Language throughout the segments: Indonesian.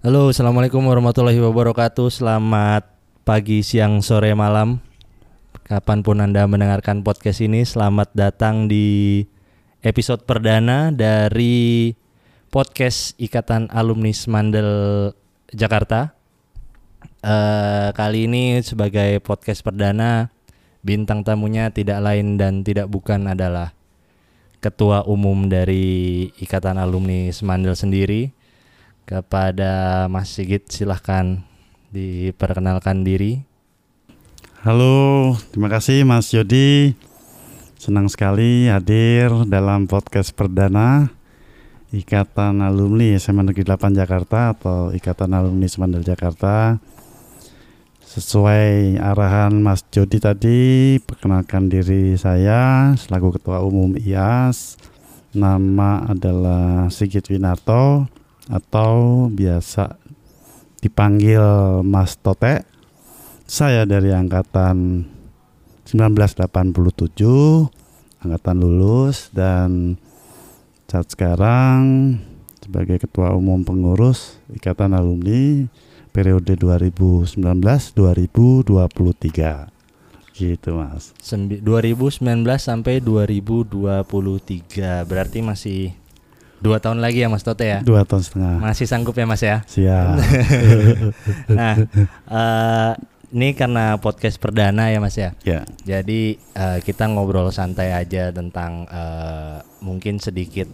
Halo, assalamualaikum warahmatullahi wabarakatuh. Selamat pagi, siang, sore, malam. Kapan pun anda mendengarkan podcast ini, selamat datang di episode perdana dari podcast Ikatan Alumni Mandel Jakarta. Eh, kali ini sebagai podcast perdana, bintang tamunya tidak lain dan tidak bukan adalah ketua umum dari Ikatan Alumni Semandel sendiri. Kepada Mas Sigit silahkan diperkenalkan diri. Halo, terima kasih Mas Yodi. Senang sekali hadir dalam podcast perdana Ikatan Alumni SMA Negeri 8 Jakarta atau Ikatan Alumni Semandel Jakarta. Sesuai arahan Mas Jody tadi, perkenalkan diri saya selaku Ketua Umum IAS. Nama adalah Sigit Winarto atau biasa dipanggil Mas Tote. Saya dari angkatan 1987, angkatan lulus dan saat sekarang sebagai ketua umum pengurus Ikatan Alumni periode 2019-2023. Gitu, Mas. Sembi- 2019 sampai 2023 berarti masih dua tahun lagi ya Mas Tote ya. Dua tahun setengah. Masih sanggup ya Mas ya. Siap. Nah, eh, ini karena podcast perdana ya Mas ya. ya. Jadi eh, kita ngobrol santai aja tentang eh, mungkin sedikit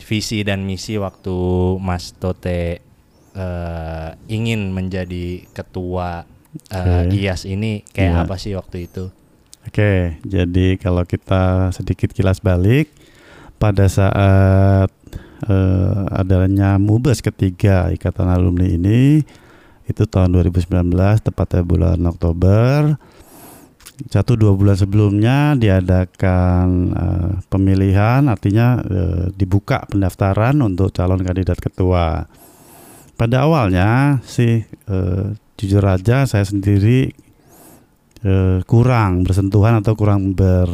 visi dan misi waktu Mas Tote eh, ingin menjadi ketua eh, Oke. IAS ini kayak Iya. apa sih waktu itu? Oke, jadi kalau kita sedikit kilas balik pada saat eh, adanya Mubes ketiga Ikatan Alumni ini. Itu tahun 2019 tepatnya bulan Oktober. Satu dua bulan sebelumnya diadakan eh, pemilihan artinya eh, dibuka pendaftaran untuk calon kandidat ketua. Pada awalnya sih eh, jujur aja saya sendiri eh, kurang bersentuhan atau kurang ber,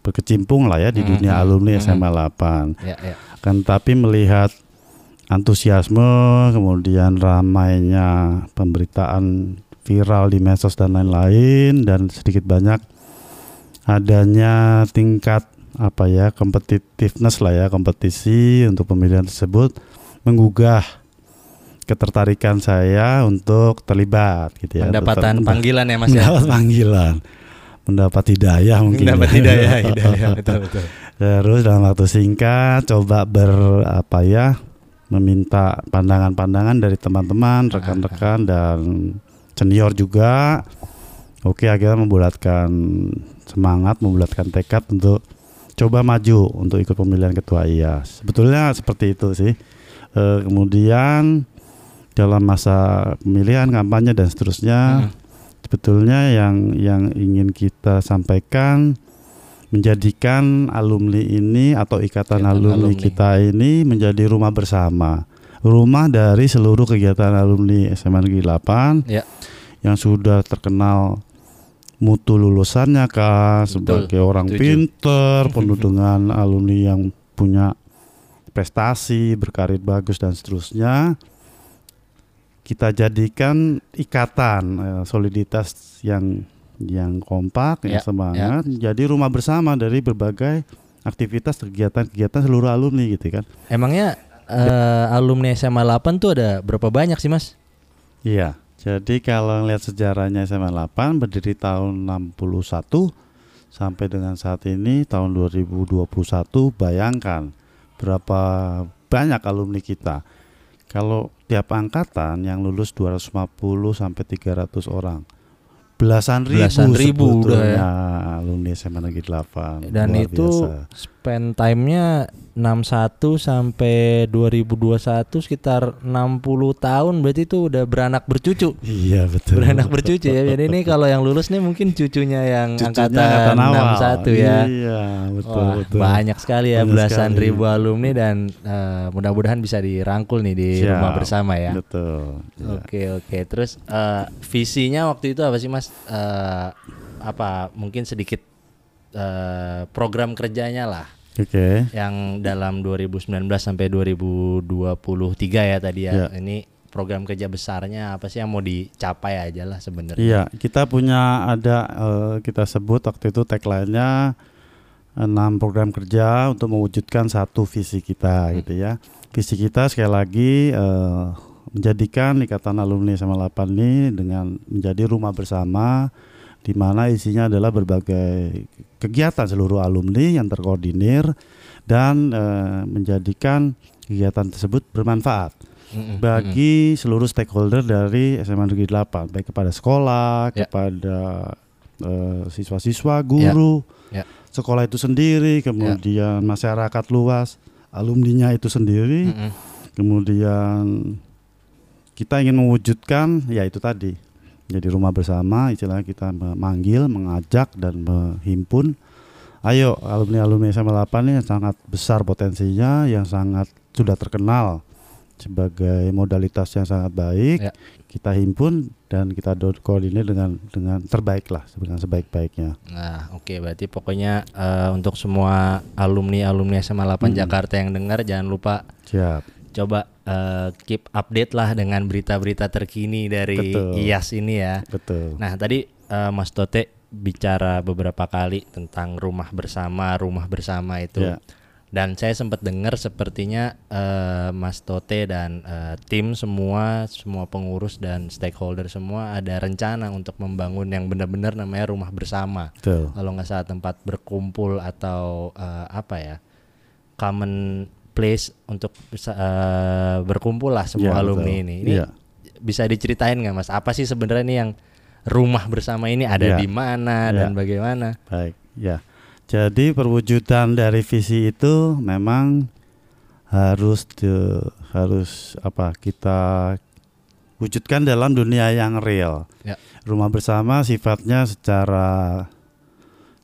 berkecimpung lah ya di Mhm, dunia alumni mhm. SMA 8 Ya, ya. kan tapi melihat antusiasme kemudian ramainya pemberitaan viral di medsos dan lain-lain dan sedikit banyak adanya tingkat apa ya competitiveness lah ya kompetisi untuk pemilihan tersebut menggugah ketertarikan saya untuk terlibat gitu ya Pendapatan Tetap- panggilan ya Mas ya. mendapat panggilan mendapat hidayah mungkin Mendapat ya. hidayah, hidayah betul betul. Terus dalam waktu singkat coba ber apa ya meminta pandangan-pandangan dari teman-teman, rekan-rekan dan senior juga. Oke akhirnya membulatkan semangat, membulatkan tekad untuk coba maju untuk ikut pemilihan ketua IAS. Sebetulnya seperti itu sih. Eh, kemudian dalam masa pemilihan kampanye dan seterusnya Hmm. sebetulnya yang yang ingin kita sampaikan menjadikan alumni ini atau ikatan Ikatan alumni, alumni. kita ini menjadi rumah bersama. Rumah dari seluruh kegiatan alumni SMA Negeri 8 Ya. yang sudah terkenal mutu lulusannya kah Betul, sebagai orang setuju. pinter, penuh dengan alumni yang punya prestasi, berkarir bagus dan seterusnya. Kita jadikan ikatan eh, soliditas yang yang kompak, Ya, yang semangat, jadi rumah bersama dari berbagai aktivitas kegiatan-kegiatan seluruh alumni gitu kan. Emangnya eh, alumni SMA 8 tuh ada berapa banyak sih Mas? Iya. Jadi kalau lihat sejarahnya SMA 8 berdiri tahun 61 sampai dengan saat ini tahun 2021 bayangkan berapa banyak alumni kita. Kalau tiap angkatan yang lulus 250 sampai 300 orang. Belasan ribu, Belasan ribu udah ya. Alumni SMA Negeri 8. Dan Luar itu biasa. spend time-nya 61 sampai 2021 sekitar 60 tahun berarti itu udah beranak bercucu. Iya betul. Beranak bercucu ya. Jadi ini kalau yang lulus nih mungkin cucunya yang Cucunya angkatan, awal. 61 ya. Iya betul Wah, betul. banyak sekali ya Banyak belasan sekali. ribu alumni dan eh, mudah-mudahan bisa dirangkul nih di Siap. rumah bersama ya. Betul. Iya. Oke oke. Terus eh, visinya waktu itu apa sih mas? Eh, apa mungkin sedikit eh, program kerjanya lah Oke. yang dalam 2019 sampai 2023 ya tadi ya. Ya. Ini program kerja besarnya apa sih yang mau dicapai aja lah sebenarnya. Iya, kita punya ada uh, kita sebut waktu itu tagline-nya enam program kerja untuk mewujudkan satu visi kita hmm. gitu ya. Visi kita sekali lagi uh, menjadikan Ikatan Alumni sama 8 ini dengan menjadi rumah bersama di mana isinya adalah berbagai kegiatan seluruh alumni yang terkoordinir dan uh, menjadikan kegiatan tersebut bermanfaat mm-hmm. bagi seluruh stakeholder dari SMA Negeri 8 baik kepada sekolah, yeah. kepada uh, siswa-siswa, guru, yeah. Yeah. sekolah itu sendiri, kemudian yeah. masyarakat luas, alumninya itu sendiri, mm-hmm. kemudian kita ingin mewujudkan ya itu tadi jadi rumah bersama istilahnya kita memanggil, mengajak dan menghimpun ayo alumni alumni SMA 8 ini yang sangat besar potensinya yang sangat sudah terkenal sebagai modalitas yang sangat baik ya. kita himpun dan kita koordinir dengan dengan terbaik lah dengan sebaik-baiknya. Nah, oke okay, berarti pokoknya uh, untuk semua alumni alumni SMA 8 hmm. Jakarta yang dengar jangan lupa Siap. Coba uh, keep update lah dengan berita-berita terkini dari Betul. IAS ini ya. Betul. Nah, tadi uh, Mas Tote bicara beberapa kali tentang rumah bersama, rumah bersama itu. Ya dan saya sempat dengar sepertinya uh, Mas Tote dan uh, tim semua semua pengurus dan stakeholder semua ada rencana untuk membangun yang benar-benar namanya rumah bersama Betul. kalau nggak salah tempat berkumpul atau uh, apa ya common place untuk uh, berkumpul lah semua ya, alumni betul. ini ini ya. bisa diceritain nggak Mas apa sih sebenarnya ini yang rumah bersama ini ada ya. di mana ya. dan bagaimana baik ya jadi perwujudan dari visi itu memang harus di, harus apa kita wujudkan dalam dunia yang real. Ya. Rumah bersama sifatnya secara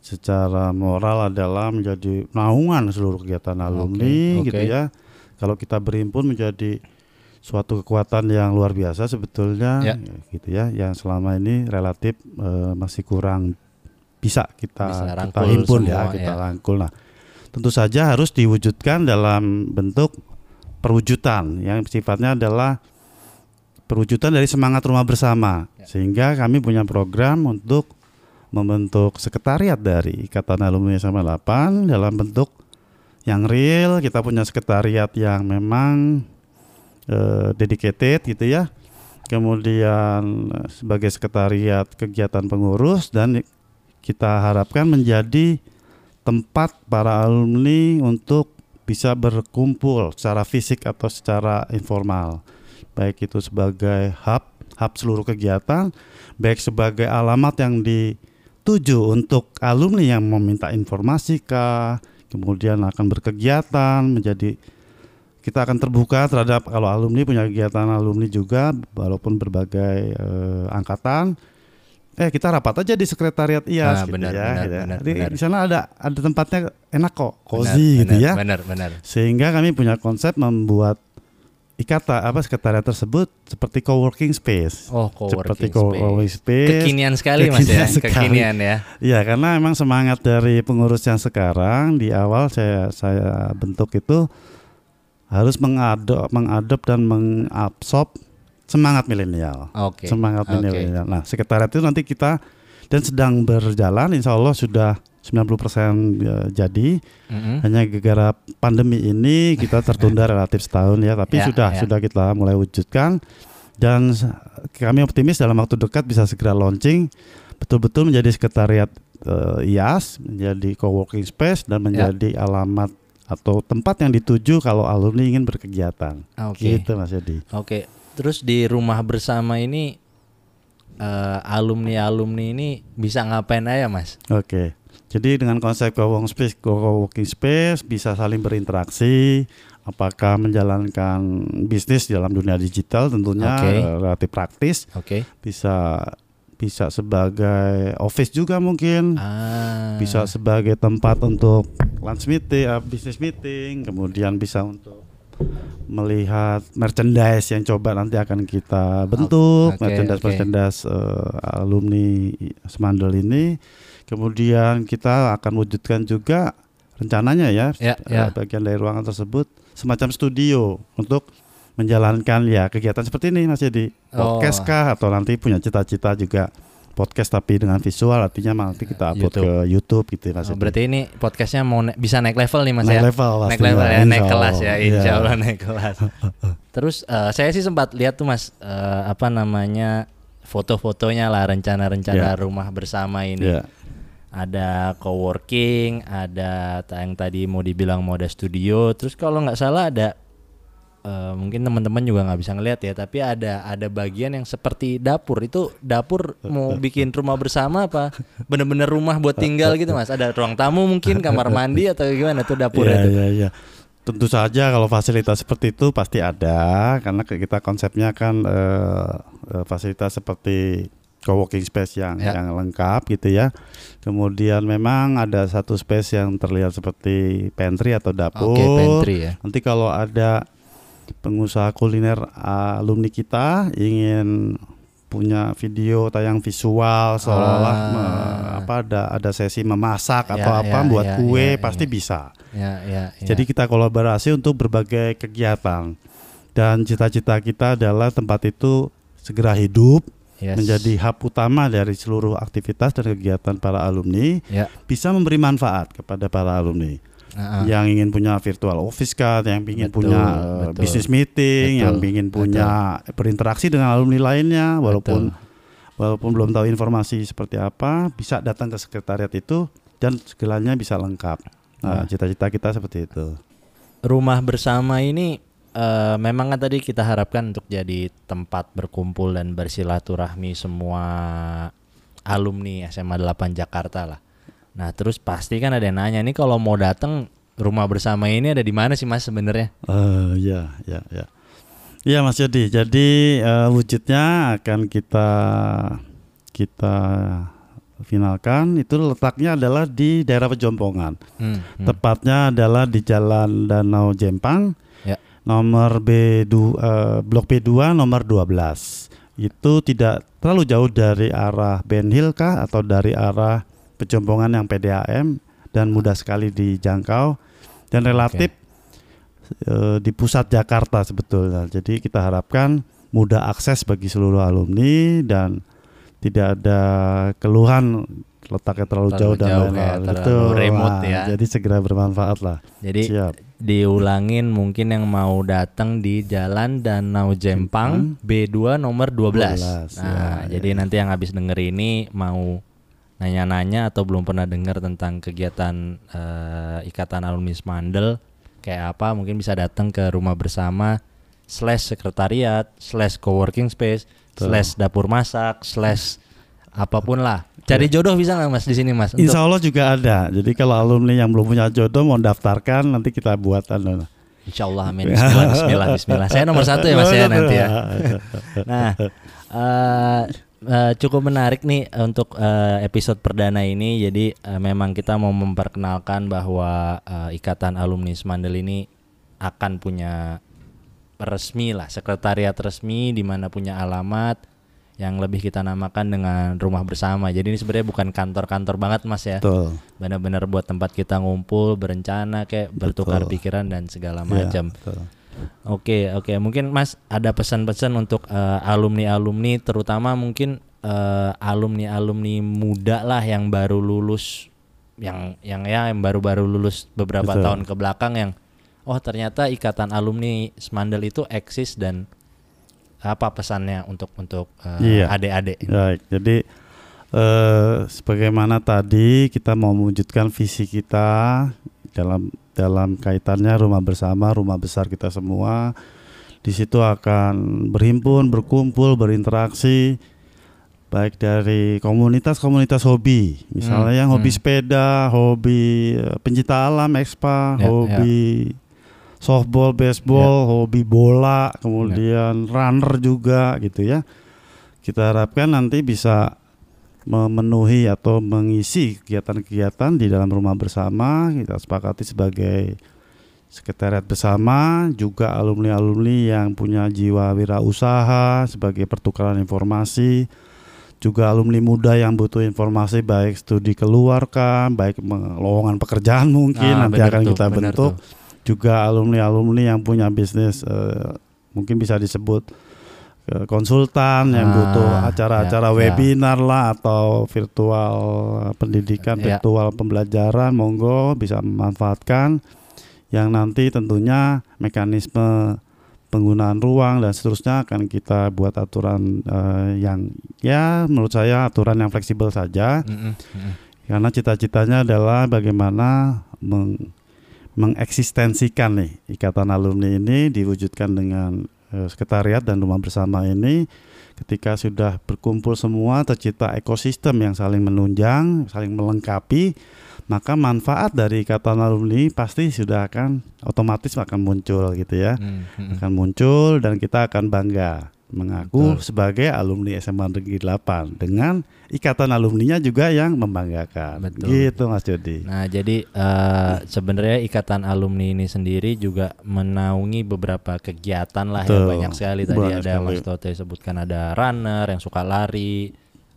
secara moral adalah menjadi naungan seluruh kegiatan alumni okay, okay. gitu ya. Kalau kita berhimpun menjadi suatu kekuatan yang luar biasa sebetulnya ya. gitu ya yang selama ini relatif uh, masih kurang bisa kita bisa kita himpun ya, semua, ya kita ya. rangkul. Nah, tentu saja harus diwujudkan dalam bentuk perwujudan yang sifatnya adalah perwujudan dari semangat rumah bersama. Ya. Sehingga kami punya program untuk membentuk sekretariat dari Ikatan Alumni SMA 8 dalam bentuk yang real. Kita punya sekretariat yang memang uh, dedicated gitu ya. Kemudian sebagai sekretariat kegiatan pengurus dan kita harapkan menjadi tempat para alumni untuk bisa berkumpul secara fisik atau secara informal baik itu sebagai hub hub seluruh kegiatan baik sebagai alamat yang dituju untuk alumni yang meminta informasi kah kemudian akan berkegiatan menjadi kita akan terbuka terhadap kalau alumni punya kegiatan alumni juga walaupun berbagai eh, angkatan eh kita rapat aja di sekretariat IAS ah, gitu benar, ya. Benar, gitu. benar, di, benar. di sana ada ada tempatnya enak kok, cozy gitu ya. Benar, benar. Sehingga kami punya konsep membuat ikata apa sekretariat tersebut seperti co-working space. Oh, co-working seperti co-working space. Kekinian sekali Mas ya, sekali. kekinian ya. Iya, karena emang semangat dari pengurus yang sekarang di awal saya saya bentuk itu harus mengadop mengadop dan mengabsorb semangat milenial. Okay. Semangat okay. milenial. Nah, sekretariat itu nanti kita dan sedang berjalan insya Allah sudah 90% ya, jadi mm-hmm. hanya gara-gara pandemi ini kita tertunda relatif setahun ya tapi yeah, sudah yeah. sudah kita mulai wujudkan dan kami optimis dalam waktu dekat bisa segera launching betul-betul menjadi sekretariat uh, IAS menjadi co-working space dan ya. menjadi yeah. alamat atau tempat yang dituju kalau alumni ingin berkegiatan. Okay. Gitu Mas Yadi. Oke. Okay. Terus di rumah bersama ini uh, alumni-alumni ini bisa ngapain aja, Mas? Oke. Jadi dengan konsep co-working space, co-working space bisa saling berinteraksi, apakah menjalankan bisnis dalam dunia digital tentunya okay. relatif praktis. Oke. Okay. Bisa bisa sebagai office juga mungkin, ah. bisa sebagai tempat untuk lunch meeting, uh, business meeting, kemudian bisa untuk melihat merchandise yang coba nanti akan kita bentuk okay, merchandise okay. merchandise uh, alumni Semandel ini kemudian kita akan wujudkan juga rencananya ya yeah, yeah. bagian dari ruangan tersebut semacam studio untuk menjalankan ya kegiatan seperti ini Mas Jadi Oh. podcast kah atau nanti punya cita-cita juga podcast tapi dengan visual artinya nanti kita upload YouTube. ke YouTube gitu ya Mas Oh, berarti ini podcastnya mau na- bisa naik level nih mas naik ya? level naik pastinya, level ya, naik kelas ya, Allah. insya Iya. Allah naik kelas. Terus eh, saya sih sempat lihat tuh mas eh, apa namanya foto-fotonya lah rencana-rencana Iya. rumah bersama ini. Iya. Ada coworking, ada yang tadi mau dibilang mau ada studio. Terus kalau nggak salah ada eh, mungkin teman-teman juga nggak bisa ngeliat ya, tapi ada ada bagian yang seperti dapur. Itu dapur mau bikin rumah bersama apa? Bener-bener rumah buat tinggal gitu mas? Ada ruang tamu mungkin, kamar mandi atau gimana tuh dapur Iya, itu? iya, iya. Tentu saja kalau fasilitas seperti itu pasti ada karena kita konsepnya kan eh, eh, fasilitas seperti co-working space yang Ya. yang lengkap gitu ya. Kemudian memang ada satu space yang terlihat seperti pantry atau dapur. Oke, pantry ya. Nanti kalau ada pengusaha kuliner alumni kita ingin punya video tayang visual seolah-olah Ah. me- apa ada ada sesi memasak Ya, atau apa ya, buat ya, kue ya, pasti ya. bisa. Ya, ya, ya. Jadi kita kolaborasi untuk berbagai kegiatan dan cita-cita kita adalah tempat itu segera hidup Yes. menjadi hub utama dari seluruh aktivitas dan kegiatan para alumni ya. bisa memberi manfaat kepada para alumni ah. yang ingin punya virtual office card, yang ingin Betul, punya betul. uh, business meeting, Betul, yang ingin punya berinteraksi dengan alumni lainnya, walaupun walaupun belum tahu informasi seperti apa, bisa datang ke sekretariat itu dan segalanya bisa lengkap. Nah. Nah, cita-cita kita seperti itu. Rumah bersama ini eh, memang kan tadi kita harapkan untuk jadi tempat berkumpul dan bersilaturahmi semua alumni SMA 8 Jakarta lah. Nah, terus pasti kan ada yang nanya nih kalau mau datang rumah bersama ini ada di mana sih Mas sebenarnya? Eh, ya, ya, ya. Iya Mas Yodi. Jadi eh, wujudnya akan kita kita finalkan itu letaknya adalah di daerah Pejompongan. Hmm, hmm. Tepatnya adalah di Jalan Danau Jempang. Ya. Nomor B2 eh, Blok B2 nomor 12. Itu tidak terlalu jauh dari arah Ben Hill kah atau dari arah Pejompongan yang PDAM dan mudah sekali dijangkau dan relatif eh, di pusat Jakarta sebetulnya. Jadi kita harapkan mudah akses bagi seluruh alumni dan tidak ada keluhan letaknya terlalu, Terlalu jauh dan jauh lain-lain. Betul. remote ya. Jadi segera bermanfaat lah. Jadi Siap. diulangin mungkin yang mau datang di Jalan Danau Jempang B2 nomor 12. 12, Nah, ya, jadi nanti yang habis denger ini mau nanya-nanya atau belum pernah dengar tentang kegiatan eh, Ikatan Alumni Smandel kayak apa? Mungkin bisa datang ke rumah bersama slash sekretariat slash coworking space slash dapur masak slash apa pun lah. Cari jodoh bisa nggak mas di sini mas? Untuk- Insya Allah juga ada. Jadi kalau alumni yang belum punya jodoh mau daftarkan nanti kita buat anu. Insya Allah amin. Bismillah Bismillah Bismillah. Saya nomor satu ya mas ya nanti ya. Nah eh, eh, cukup menarik nih untuk eh, episode perdana ini Jadi eh, memang kita mau memperkenalkan bahwa eh, Ikatan Alumni Semandel ini akan punya resmi lah Sekretariat resmi di mana punya alamat yang lebih kita namakan dengan rumah bersama. Jadi ini sebenarnya bukan kantor-kantor banget mas ya Betul. benar-benar buat tempat kita ngumpul berencana kayak bertukar Betul. pikiran dan segala Iya, macam betul. Oke oke mungkin mas ada pesan-pesan untuk alumni alumni terutama mungkin alumni alumni muda lah yang baru lulus yang yang ya yang baru-baru lulus beberapa Betul. tahun ke belakang yang oh ternyata ikatan alumni Smandel itu eksis dan apa pesannya untuk untuk eh, Iya. adik-adik Baik, jadi eh, sebagaimana tadi kita mau mewujudkan visi kita dalam dalam kaitannya rumah bersama, rumah besar kita semua. Di situ akan berhimpun, berkumpul, berinteraksi baik dari komunitas-komunitas hobi, misalnya Hmm, yang hobi hmm. sepeda, hobi eh, pencinta alam, expa, Ya, hobi softball, baseball, hobi bola, kemudian runner juga gitu ya. Kita harapkan nanti bisa memenuhi atau mengisi kegiatan-kegiatan di dalam rumah bersama. Kita sepakati sebagai sekretariat bersama, juga alumni-alumni yang punya jiwa wirausaha sebagai pertukaran informasi, juga alumni muda yang butuh informasi baik studi keluar kan, baik lowongan pekerjaan mungkin Ah, nanti akan tuh, kita bentuk tuh. juga alumni-alumni yang punya bisnis eh, mungkin bisa disebut eh, konsultan yang Ah, butuh acara-acara ya, ya. webinar lah atau virtual pendidikan, Ya. virtual pembelajaran, monggo bisa memanfaatkan yang nanti tentunya mekanisme penggunaan ruang dan seterusnya akan kita buat aturan eh, yang ya menurut saya aturan yang fleksibel saja Mm-mm, mm-mm. karena cita-citanya adalah bagaimana meng- mengeksistensikan nih ikatan alumni ini diwujudkan dengan eh, sekretariat dan rumah bersama ini ketika sudah berkumpul semua tercipta ekosistem yang saling menunjang, saling melengkapi, maka manfaat dari ikatan alumni pasti sudah akan otomatis akan muncul gitu ya. Mm, mm-mm. Akan muncul dan kita akan bangga mengaku Betul. sebagai alumni SMA Negeri 8 dengan ikatan alumninya juga yang membanggakan. Betul. Gitu Mas Jody. Nah, jadi eh, sebenarnya ikatan alumni ini sendiri juga menaungi beberapa kegiatan lah ya Betul. banyak sekali tadi Banyak ada sekali. Mas Tote sebutkan ada runner yang suka lari,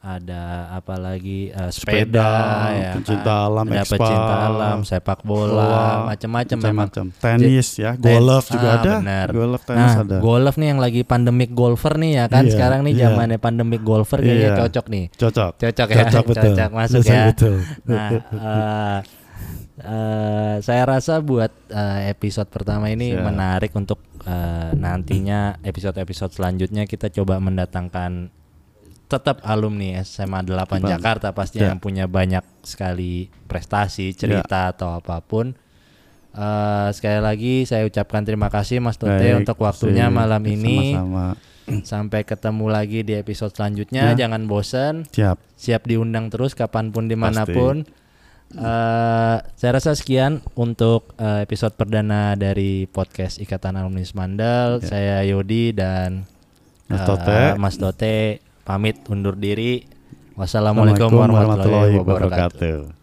ada apa lagi eh, sepeda, ya pencinta kan? alam, ada pecinta alam, sepak bola, macam-macam memang. macam-macam. Tenis ya, golf juga Ah, ada. benar. Golf tenis Nah, ada. golf nih yang lagi pandemic golfer nih ya kan Iya, sekarang nih iya. zamannya pandemic golfer kayaknya Iya. cocok nih. Cocok. Cocok ya, Cocok betul. cocok masuk Cocok ya. betul. Nah, eh, eh, saya rasa buat eh, episode pertama ini Siap. menarik untuk eh, nantinya episode-episode selanjutnya kita coba mendatangkan tetap alumni SMA 8 Bang. Jakarta pastinya Ya. yang punya banyak sekali prestasi, cerita atau apa pun. Eh, sekali lagi saya ucapkan terima kasih Mas Tote Baik, untuk waktunya sip. malam ini. Sama-sama. Sampai ketemu lagi di episode selanjutnya. Ya. Jangan bosan Siap. siap diundang terus kapan pun di mana pun. Eh, saya rasa sekian untuk eh, episode perdana dari podcast Ikatan Alumni Mandal. Ya. Saya Yodi dan Mas Tote. Mas Tote pamit undur diri. Wassalamualaikum warahmatullahi wabarakatuh. wabarakatuh.